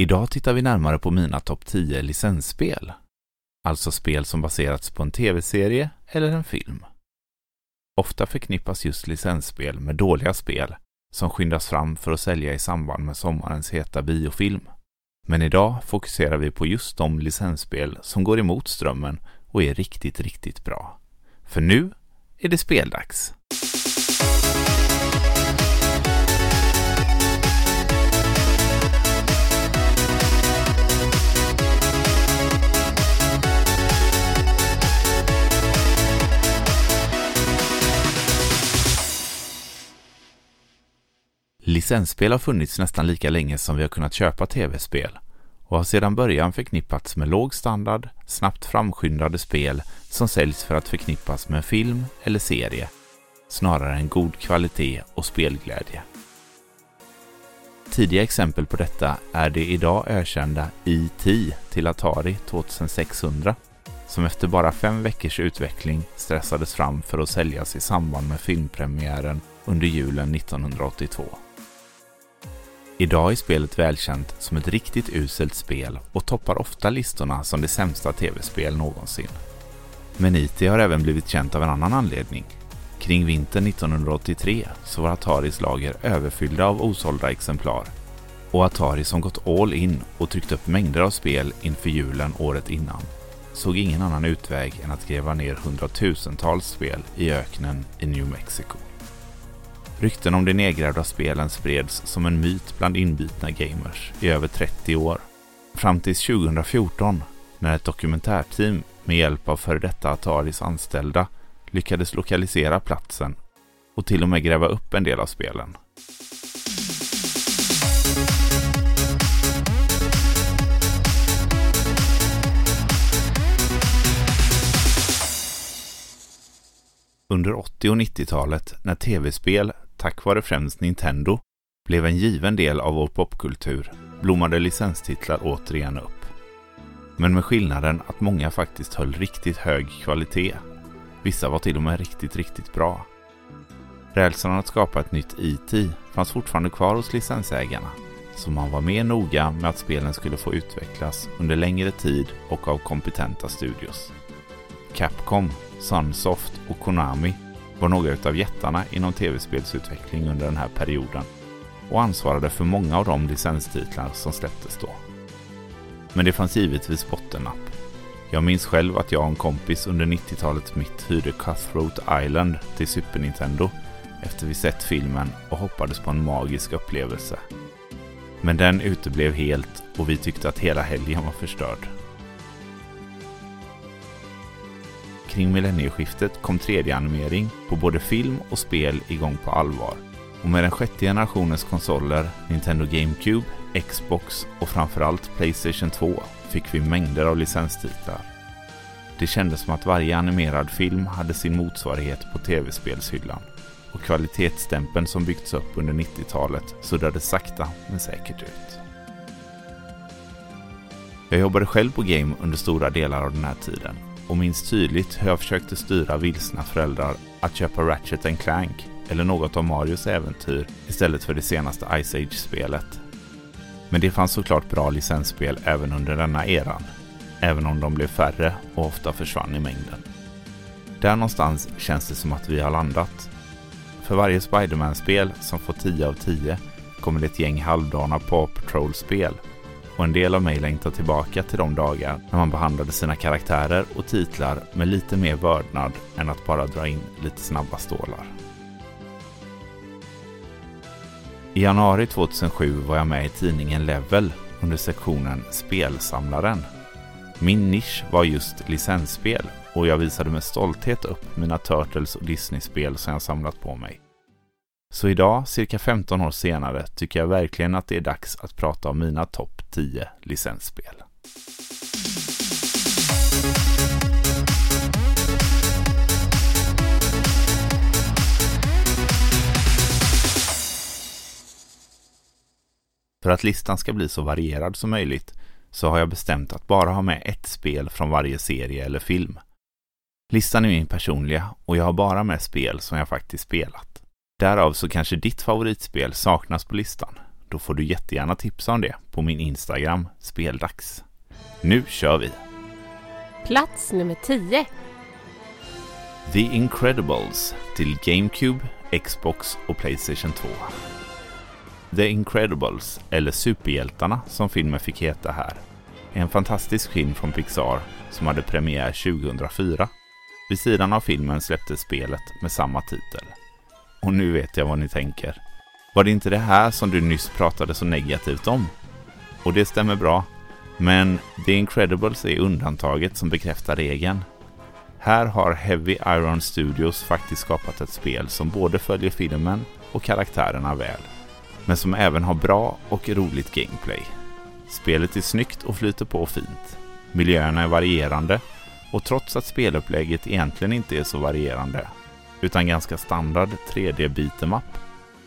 Idag tittar vi närmare på mina topp 10 licensspel. Alltså spel som baserats på en tv-serie eller en film. Ofta förknippas just licensspel med dåliga spel som skyndas fram för att sälja i samband med sommarens heta biofilm. Men idag fokuserar vi på just de licensspel som går emot strömmen och är riktigt, riktigt bra. För nu är det speldags! Licensspel har funnits nästan lika länge som vi har kunnat köpa tv-spel och har sedan början förknippats med låg standard, snabbt framskyndade spel som säljs för att förknippas med film eller serie, snarare än god kvalitet och spelglädje. Tidiga exempel på detta är det idag ökända E.T. till Atari 2600 som efter bara fem veckors utveckling stressades fram för att säljas i samband med filmpremiären under julen 1982. Idag är spelet välkänt som ett riktigt uselt spel och toppar ofta listorna som det sämsta tv-spel någonsin. Men IT har även blivit känt av en annan anledning. Kring vintern 1983 så var Ataris lager överfyllda av osålda exemplar och Atari som gått all in och tryckt upp mängder av spel inför julen året innan såg ingen annan utväg än att gräva ner hundratusentals spel i öknen i New Mexico. Rykten om de nedgrävda spelen spreds som en myt bland inbitna gamers i över 30 år. Fram till 2014 när ett dokumentärteam med hjälp av före detta Ataris anställda lyckades lokalisera platsen och till och med gräva upp en del av spelen. Under 80 och 90-talet när tv-spel tack vare främst Nintendo, blev en given del av vår popkultur blommade licenstitlar återigen upp. Men med skillnaden att många faktiskt höll riktigt hög kvalitet. Vissa var till och med riktigt, riktigt bra. Rädslan att skapa ett nytt IT fanns fortfarande kvar hos licensägarna, så man var mer noga med att spelen skulle få utvecklas under längre tid och av kompetenta studios. Capcom, Sunsoft och Konami var några av jättarna inom tv-spelsutveckling under den här perioden och ansvarade för många av de licenstitlar som släpptes då. Men det fanns givetvis bottennapp. Jag minns själv att jag och en kompis under 90-talets mitt hyrde Cutthroat Island till Super Nintendo efter vi sett filmen och hoppades på en magisk upplevelse. Men den uteblev helt och vi tyckte att hela helgen var förstörd. Kring millennieskiftet kom 3D-animering på både film och spel igång på allvar. Och med den sjätte generationens konsoler, Nintendo GameCube, Xbox och framförallt Playstation 2 fick vi mängder av licenstitlar. Det kändes som att varje animerad film hade sin motsvarighet på tv-spelshyllan och kvalitetsstämpeln som byggts upp under 90-talet suddade sakta men säkert ut. Jag jobbade själv på Game under stora delar av den här tiden och minns tydligt hur jag försökte styra vilsna föräldrar att köpa Ratchet Clank eller något av Marios äventyr istället för det senaste Ice Age-spelet. Men det fanns såklart bra licensspel även under denna eran, även om de blev färre och ofta försvann i mängden. Där någonstans känns det som att vi har landat. För varje Spiderman-spel som får 10 av 10 kommer det ett gäng halvdana Paw Patrol-spel och en del av mig längtar tillbaka till de dagar när man behandlade sina karaktärer och titlar med lite mer vördnad än att bara dra in lite snabba stålar. I januari 2007 var jag med i tidningen Level under sektionen Spelsamlaren. Min nisch var just licensspel och jag visade med stolthet upp mina Turtles och Disney-spel som jag samlat på mig. Så idag, cirka 15 år senare, tycker jag verkligen att det är dags att prata om mina topp 10 licensspel. För att listan ska bli så varierad som möjligt så har jag bestämt att bara ha med ett spel från varje serie eller film. Listan är min personliga och jag har bara med spel som jag faktiskt spelat. Därav så kanske ditt favoritspel saknas på listan. då får du jättegärna tipsa om det på min Instagram Speldags. Nu kör vi! Plats nummer 10. The Incredibles till GameCube, Xbox och Playstation 2. The Incredibles, eller Superhjältarna som filmen fick heta här, är en fantastisk film från Pixar som hade premiär 2004. Vid sidan av filmen släpptes spelet med samma titel. Och nu vet jag vad ni tänker. Var det inte det här som du nyss pratade så negativt om? Och det stämmer bra. Men The Incredibles är undantaget som bekräftar regeln. Här har Heavy Iron Studios faktiskt skapat ett spel som både följer filmen och karaktärerna väl. Men som även har bra och roligt gameplay. Spelet är snyggt och flyter på fint. Miljöerna är varierande och trots att spelupplägget egentligen inte är så varierande utan ganska standard 3D beat'em up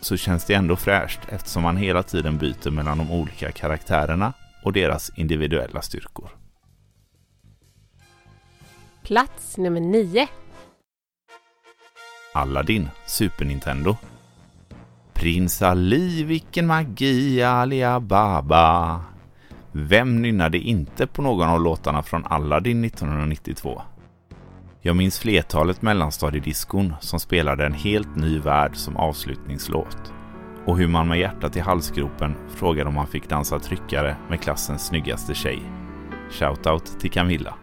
så känns det ändå fräscht eftersom man hela tiden byter mellan de olika karaktärerna och deras individuella styrkor. Plats nummer 9. Aladdin, Super Nintendo. Prins Ali, vilken magi, Ali Baba. Vem nynnade inte på någon av låtarna från Aladdin 1992? Jag minns flertalet mellanstadiediskon som spelade en helt ny värld som avslutningslåt. Och hur man med hjärtat i halsgropen frågade om man fick dansa tryckare med klassens snyggaste tjej. Shoutout till Camilla.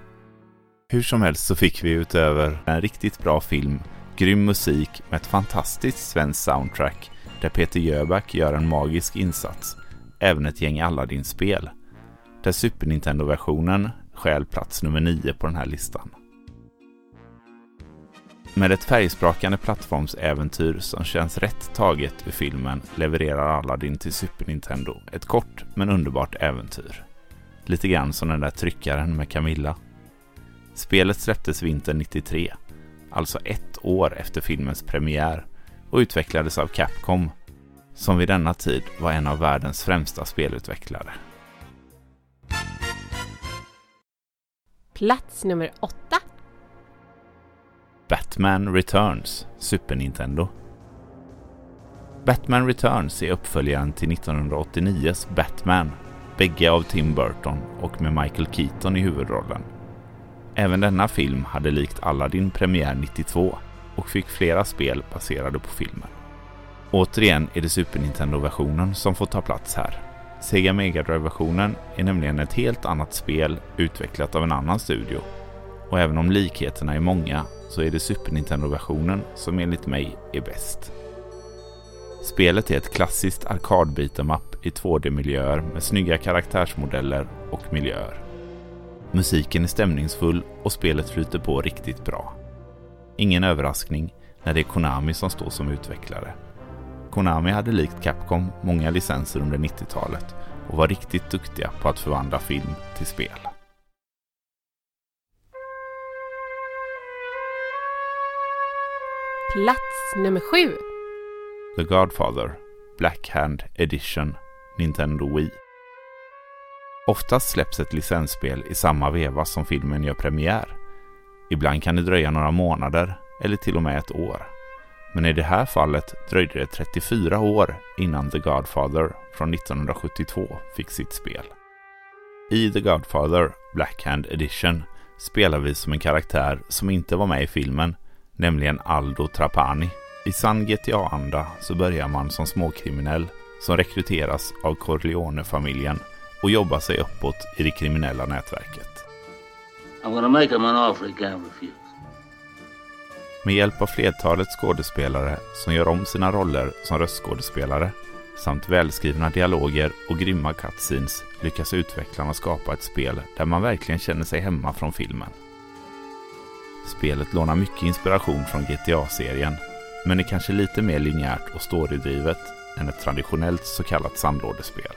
Hur som helst så fick vi utöver en riktigt bra film, grym musik med ett fantastiskt svenskt soundtrack där Peter Jöback gör en magisk insats, även ett gäng Aladdin-spel. Där Super Nintendo-versionen stjäl plats nummer 9 på den här listan. Med ett färgsprakande plattformsäventyr som känns rätt taget ur filmen levererar Aladdin till Super Nintendo ett kort men underbart äventyr. Lite grann som den där tryckaren med Camilla. Spelet släpptes vintern 93, alltså ett år efter filmens premiär och utvecklades av Capcom, som vid denna tid var en av världens främsta spelutvecklare. Plats nummer 8. Batman Returns, Super Nintendo. Batman Returns är uppföljaren till 1989s Batman, bägge av Tim Burton och med Michael Keaton i huvudrollen. Även denna film hade likt Aladdin premiär 92 och fick flera spel baserade på filmen. Återigen är det Super Nintendo-versionen som får ta plats här. Sega Mega Drive-versionen är nämligen ett helt annat spel utvecklat av en annan studio. Och även om likheterna är många så är det Super Nintendo-versionen som enligt mig är bäst. Spelet är ett klassiskt arkad i 2D-miljöer med snygga karaktärsmodeller och miljöer. Musiken är stämningsfull och spelet flyter på riktigt bra. Ingen överraskning när det är Konami som står som utvecklare. Konami hade likt Capcom många licenser under 90-talet och var riktigt duktiga på att förvandla film till spel. Plats nummer 7. The Godfather Black Hand Edition Nintendo Wii. Oftast släpps ett licensspel i samma veva som filmen gör premiär. Ibland kan det dröja några månader eller till och med ett år. Men i det här fallet dröjde det 34 år innan The Godfather från 1972 fick sitt spel. I The Godfather Black Hand Edition spelar vi som en karaktär som inte var med i filmen, nämligen Aldo Trapani. I sann GTA-anda så börjar man som småkriminell som rekryteras av Corleone-familjen och jobbar sig uppåt i det kriminella nätverket. Med hjälp av flertalet skådespelare som gör om sina roller som röstskådespelare samt välskrivna dialoger och grymma cutscenes lyckas utvecklarna skapa ett spel där man verkligen känner sig hemma från filmen. Spelet lånar mycket inspiration från GTA-serien men är kanske lite mer linjärt och storydrivet än ett traditionellt så kallat sandlådespel.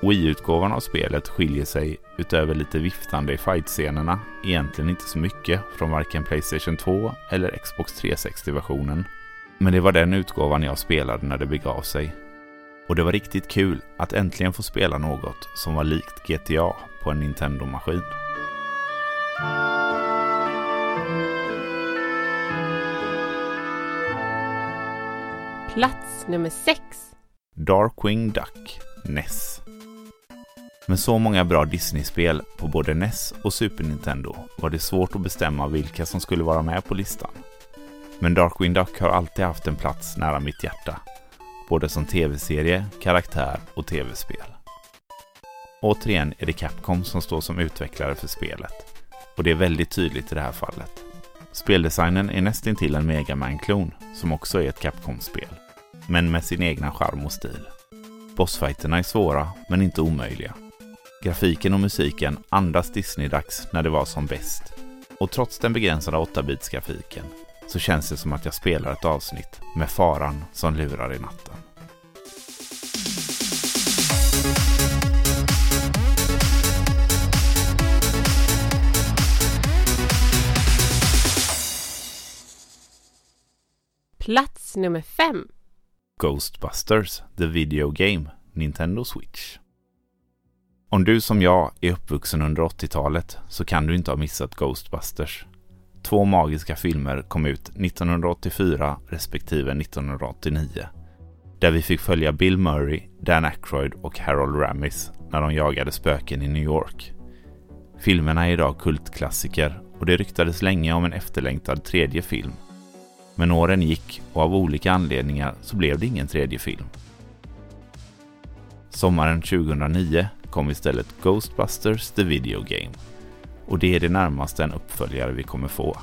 Wii-utgåvan av spelet skiljer sig, utöver lite viftande i fightscenerna, egentligen inte så mycket från varken Playstation 2 eller Xbox 360-versionen. Men det var den utgåvan jag spelade när det begav sig. Och det var riktigt kul att äntligen få spela något som var likt GTA på en Nintendo-maskin. Plats nummer 6. Darkwing Duck, NES. Med så många bra Disney-spel på både NES och Super Nintendo var det svårt att bestämma vilka som skulle vara med på listan. Men Darkwing Duck har alltid haft en plats nära mitt hjärta. Både som tv-serie, karaktär och tv-spel. Återigen är det Capcom som står som utvecklare för spelet. Och det är väldigt tydligt i det här fallet. Speldesignen är nästintill en Mega Man-klon, som också är ett Capcom-spel. Men med sin egna charm och stil. Bossfighterna är svåra, men inte omöjliga. Grafiken och musiken andas Disney-dags när det var som bäst. Och trots den begränsade 8-bits-grafiken så känns det som att jag spelar ett avsnitt med faran som lurar i natten. Plats nummer fem. Ghostbusters, The Video Game, Nintendo Switch. Om du som jag är uppvuxen under 80-talet så kan du inte ha missat Ghostbusters. Två magiska filmer kom ut 1984 respektive 1989. Där vi fick följa Bill Murray, Dan Aykroyd och Harold Ramis när de jagade spöken i New York. Filmerna är idag kultklassiker och det ryktades länge om en efterlängtad tredje film. Men åren gick och av olika anledningar så blev det ingen tredje film. Sommaren 2009 kom istället Ghostbusters The Video Game och det är det närmaste en uppföljare vi kommer få.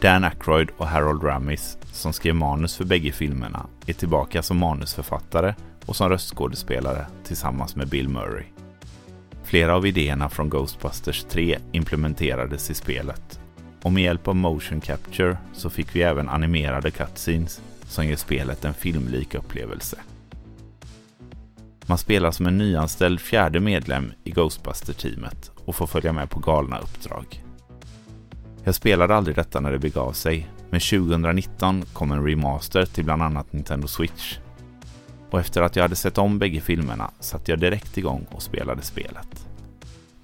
Dan Aykroyd och Harold Ramis, som skrev manus för bägge filmerna, är tillbaka som manusförfattare och som röstskådespelare tillsammans med Bill Murray. Flera av idéerna från Ghostbusters 3 implementerades i spelet och med hjälp av motion capture så fick vi även animerade cutscenes som ger spelet en filmlik upplevelse. Man spelar som en nyanställd fjärde medlem i Ghostbuster-teamet och får följa med på galna uppdrag. Jag spelade aldrig detta när det begav sig, men 2019 kom en remaster till bland annat Nintendo Switch. Och efter att jag hade sett om bägge filmerna satte jag direkt igång och spelade spelet.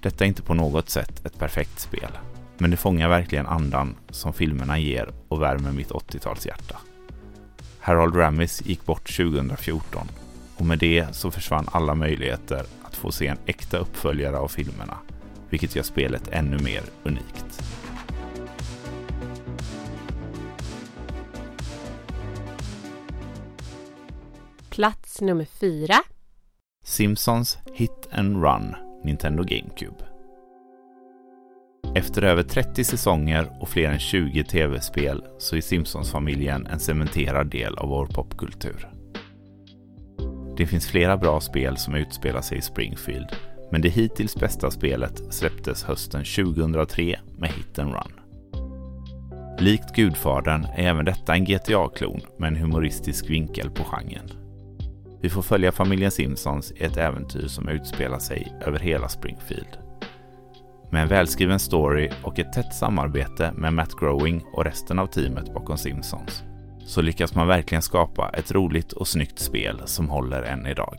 Detta är inte på något sätt ett perfekt spel, men det fångar verkligen andan som filmerna ger och värmer mitt 80-talshjärta. Harold Ramis gick bort 2014 och med det så försvann alla möjligheter att få se en äkta uppföljare av filmerna, vilket gör spelet ännu mer unikt. Plats nummer fyra. Simpsons Hit and Run Nintendo GameCube. Efter över 30 säsonger och fler än 20 tv-spel så är Simpsons-familjen en cementerad del av vår popkultur. Det finns flera bra spel som utspelar sig i Springfield, men det hittills bästa spelet släpptes hösten 2003 med Hit and Run. Likt Gudfadern är även detta en GTA-klon med en humoristisk vinkel på genren. Vi får följa familjen Simpsons i ett äventyr som utspelar sig över hela Springfield. Med en välskriven story och ett tätt samarbete med Matt Growing och resten av teamet bakom Simpsons så lyckas man verkligen skapa ett roligt och snyggt spel som håller än idag.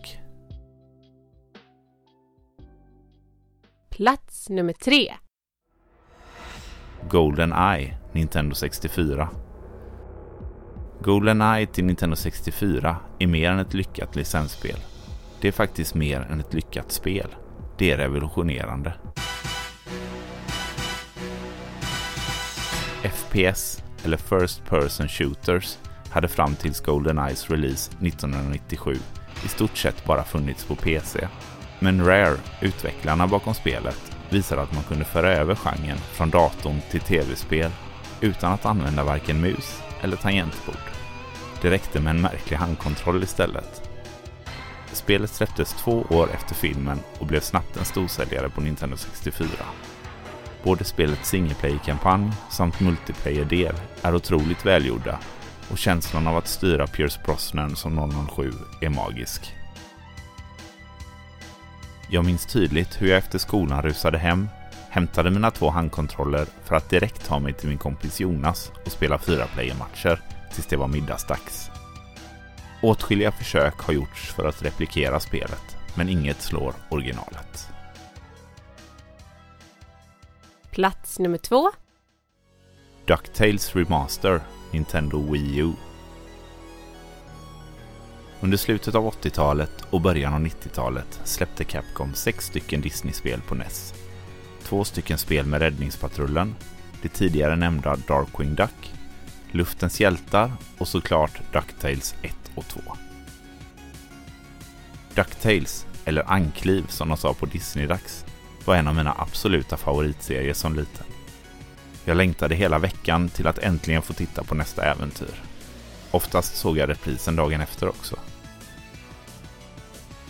Plats nummer tre. Golden Eye, Nintendo 64. Golden Eye till Nintendo 64 är mer än ett lyckat licensspel. Det är faktiskt mer än ett lyckat spel. Det är revolutionerande. FPS eller First Person Shooters hade fram tills Goldeneyes release 1997 i stort sett bara funnits på PC. Men Rare, utvecklarna bakom spelet, visade att man kunde föra över genren från datorn till tv-spel utan att använda varken mus eller tangentbord. Det räckte med en märklig handkontroll istället. Spelet släpptes två år efter filmen och blev snabbt en storsäljare på Nintendo 64. Både spelets singleplayer-kampanj samt multiplayer-del är otroligt välgjorda och känslan av att styra Pierce Brosnan som 007 är magisk. Jag minns tydligt hur jag efter skolan rusade hem, hämtade mina två handkontroller för att direkt ta mig till min kompis Jonas och spela fyra player-matcher tills det var middagsdags. Åtskilliga försök har gjorts för att replikera spelet, men inget slår originalet. Plats nummer två. DuckTales Remaster Nintendo Wii U. Under slutet av 80-talet och början av 90-talet släppte Capcom sex stycken Disney-spel på NES. Två stycken spel med Räddningspatrullen, det tidigare nämnda Darkwing Duck, Luftens hjältar och såklart DuckTales 1 och 2. DuckTales, eller Ankliv som de sa på Disney-dags, var en av mina absoluta favoritserier som liten. Jag längtade hela veckan till att äntligen få titta på nästa äventyr. Oftast såg jag reprisen dagen efter också.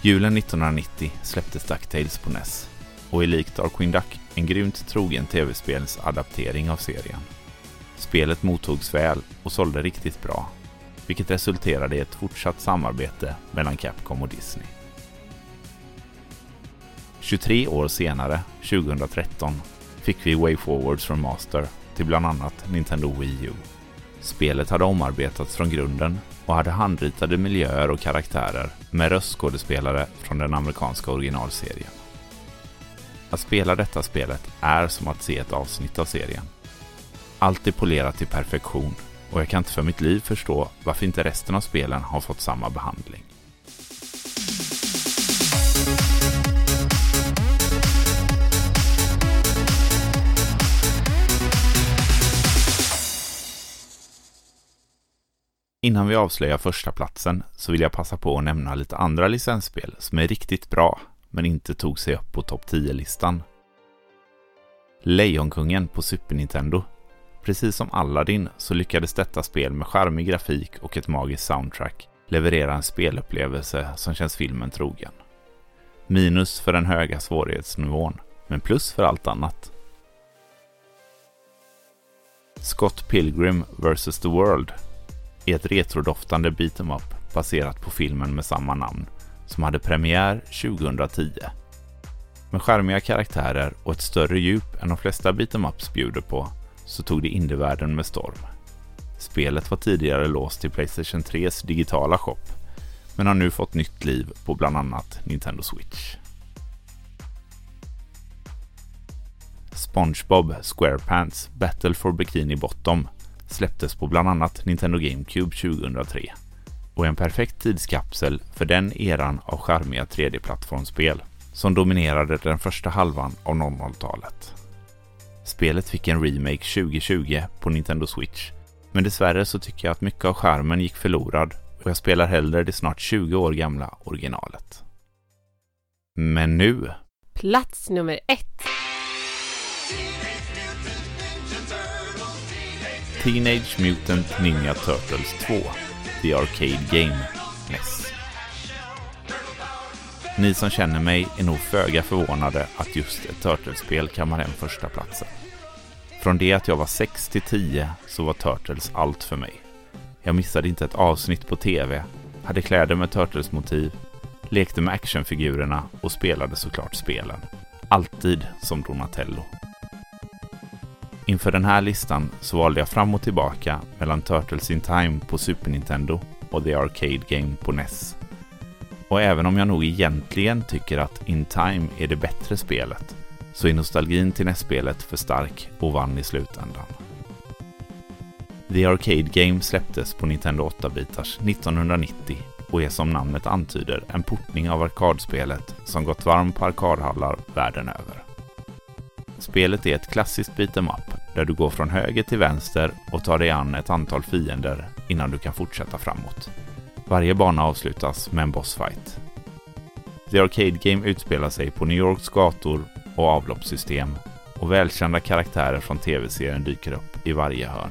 Julen 1990 släpptes DuckTales på NES och är likt Darkwing Duck en grymt trogen tv-spelsadaptering av serien. Spelet mottogs väl och sålde riktigt bra, vilket resulterade i ett fortsatt samarbete mellan Capcom och Disney. 23 år senare, 2013, fick vi Way Forwards from Master till bland annat Nintendo Wii U. Spelet hade omarbetats från grunden och hade handritade miljöer och karaktärer med röstskådespelare från den amerikanska originalserien. Att spela detta spelet är som att se ett avsnitt av serien. Allt är polerat till perfektion och jag kan inte för mitt liv förstå varför inte resten av spelen har fått samma behandling. Innan vi avslöjar första platsen så vill jag passa på att nämna lite andra licensspel som är riktigt bra men inte tog sig upp på topp 10-listan. Lejonkungen på Super Nintendo. Precis som Aladdin så lyckades detta spel med charmig grafik och ett magiskt soundtrack leverera en spelupplevelse som känns filmen trogen. Minus för den höga svårighetsnivån, men plus för allt annat. Scott Pilgrim vs. The World är ett retrodoftande beat'em up baserat på filmen med samma namn som hade premiär 2010. Med skärmiga karaktärer och ett större djup än de flesta beat'em ups bjuder på så tog det indievärlden med storm. Spelet var tidigare låst till Playstation 3s digitala shop men har nu fått nytt liv på bland annat Nintendo Switch. SpongeBob SquarePants Battle for Bikini Bottom släpptes på bland annat Nintendo GameCube 2003 och är en perfekt tidskapsel för den eran av charmiga 3D-plattformsspel som dominerade den första halvan av 00-talet. Spelet fick en remake 2020 på Nintendo Switch, men dessvärre så tycker jag att mycket av skärmen gick förlorad och jag spelar hellre det snart 20 år gamla originalet. Men nu... Plats nummer ett. Teenage Mutant Ninja Turtles 2 The Arcade Game NES. Ni som känner mig är nog föga förvånade att just ett Turtles-spel kammar hem första platsen. Från det att jag var 6 till 10 så var Turtles allt för mig. Jag missade inte ett avsnitt på TV, hade kläder med Turtles-motiv, lekte med actionfigurerna och spelade såklart spelen. Alltid som Donatello. Inför den här listan så valde jag fram och tillbaka mellan Turtles in Time på Super Nintendo och The Arcade Game på NES. Och även om jag nog egentligen tycker att In Time är det bättre spelet så är nostalgin till NES-spelet för stark och vann i slutändan. The Arcade Game släpptes på Nintendo 8-bitars 1990 och är som namnet antyder en portning av arkadspelet som gått varm på arkadhallar världen över. Spelet är ett klassiskt beat'em up där du går från höger till vänster och tar dig an ett antal fiender innan du kan fortsätta framåt. Varje bana avslutas med en bossfight. The Arcade Game utspelar sig på New Yorks gator och avloppssystem och välkända karaktärer från tv-serien dyker upp i varje hörn.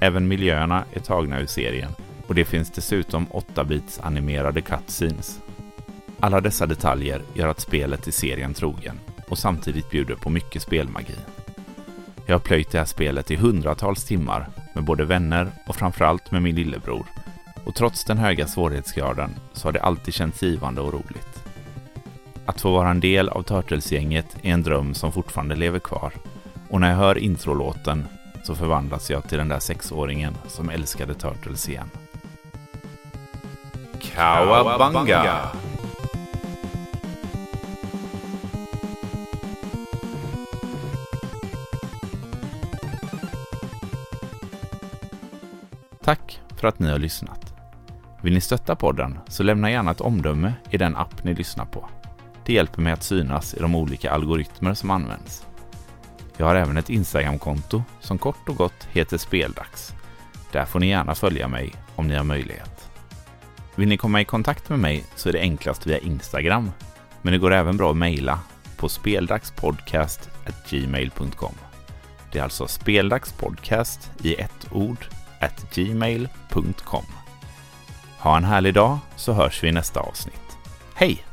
Även miljöerna är tagna ur serien och det finns dessutom 8-bits animerade cutscenes. Alla dessa detaljer gör att spelet är serien trogen och samtidigt bjuder på mycket spelmagi. Jag har plöjt det här spelet i hundratals timmar med både vänner och framförallt med min lillebror. Och trots den höga svårighetsgraden så har det alltid känts givande och roligt. Att få vara en del av Turtles-gänget är en dröm som fortfarande lever kvar. Och när jag hör introlåten så förvandlas jag till den där sexåringen som älskade Turtles igen. Cowabunga! För att ni har lyssnat. Vill ni stötta podden så lämna gärna ett omdöme i den app ni lyssnar på. Det hjälper mig att synas i de olika algoritmer som används. Jag har även ett Instagramkonto som kort och gott heter Speldags. Där får ni gärna följa mig om ni har möjlighet. Vill ni komma i kontakt med mig så är det enklast via Instagram, men det går även bra att mejla på speldagspodcast.gmail.com. Det är alltså speldagspodcast i ett ord gmail.com. Ha en härlig dag så hörs vi i nästa avsnitt. Hej!